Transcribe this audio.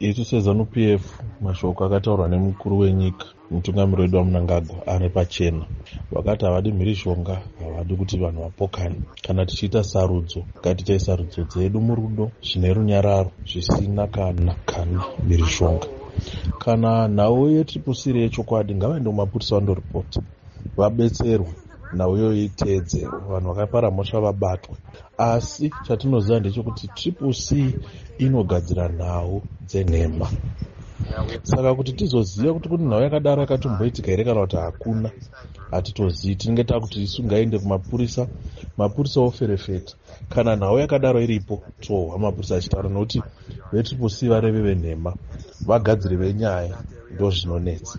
isu sezanup f mashoko akataurwa nemukuru wenyika mutungamiri wedu wamunangagwa ari pachena. Vakati havadi mhirishonga havadi kuti vanhu vapokane. Kana tichiita sarudzo ngatiitai sarudzo dzedu murudo zvine runyararo zvisina kana kana mhirishonga kana nhau yetripusiri yechokwadi ngavaende kumapurisa vandoripota vabetserwe nhau iyoyo iteedzerwa vanhu vakapara mhosva vabatwe. Asi chatinoziva ndechekuti triple c inogadzira nhau dzenhema. Saka kuti tizoziva kuti kune nhau yakadaro yakatomboitika here kana kuti hakuna hatitozivi tinenge takuti isu ngaende kumapurisa mapurisa oferefeta. Kana nhau yakadaro iripo tohwa mapurisa achitaura nokuti vetriple c vareve venhema vagadziri venyaya ndo zvinonetsa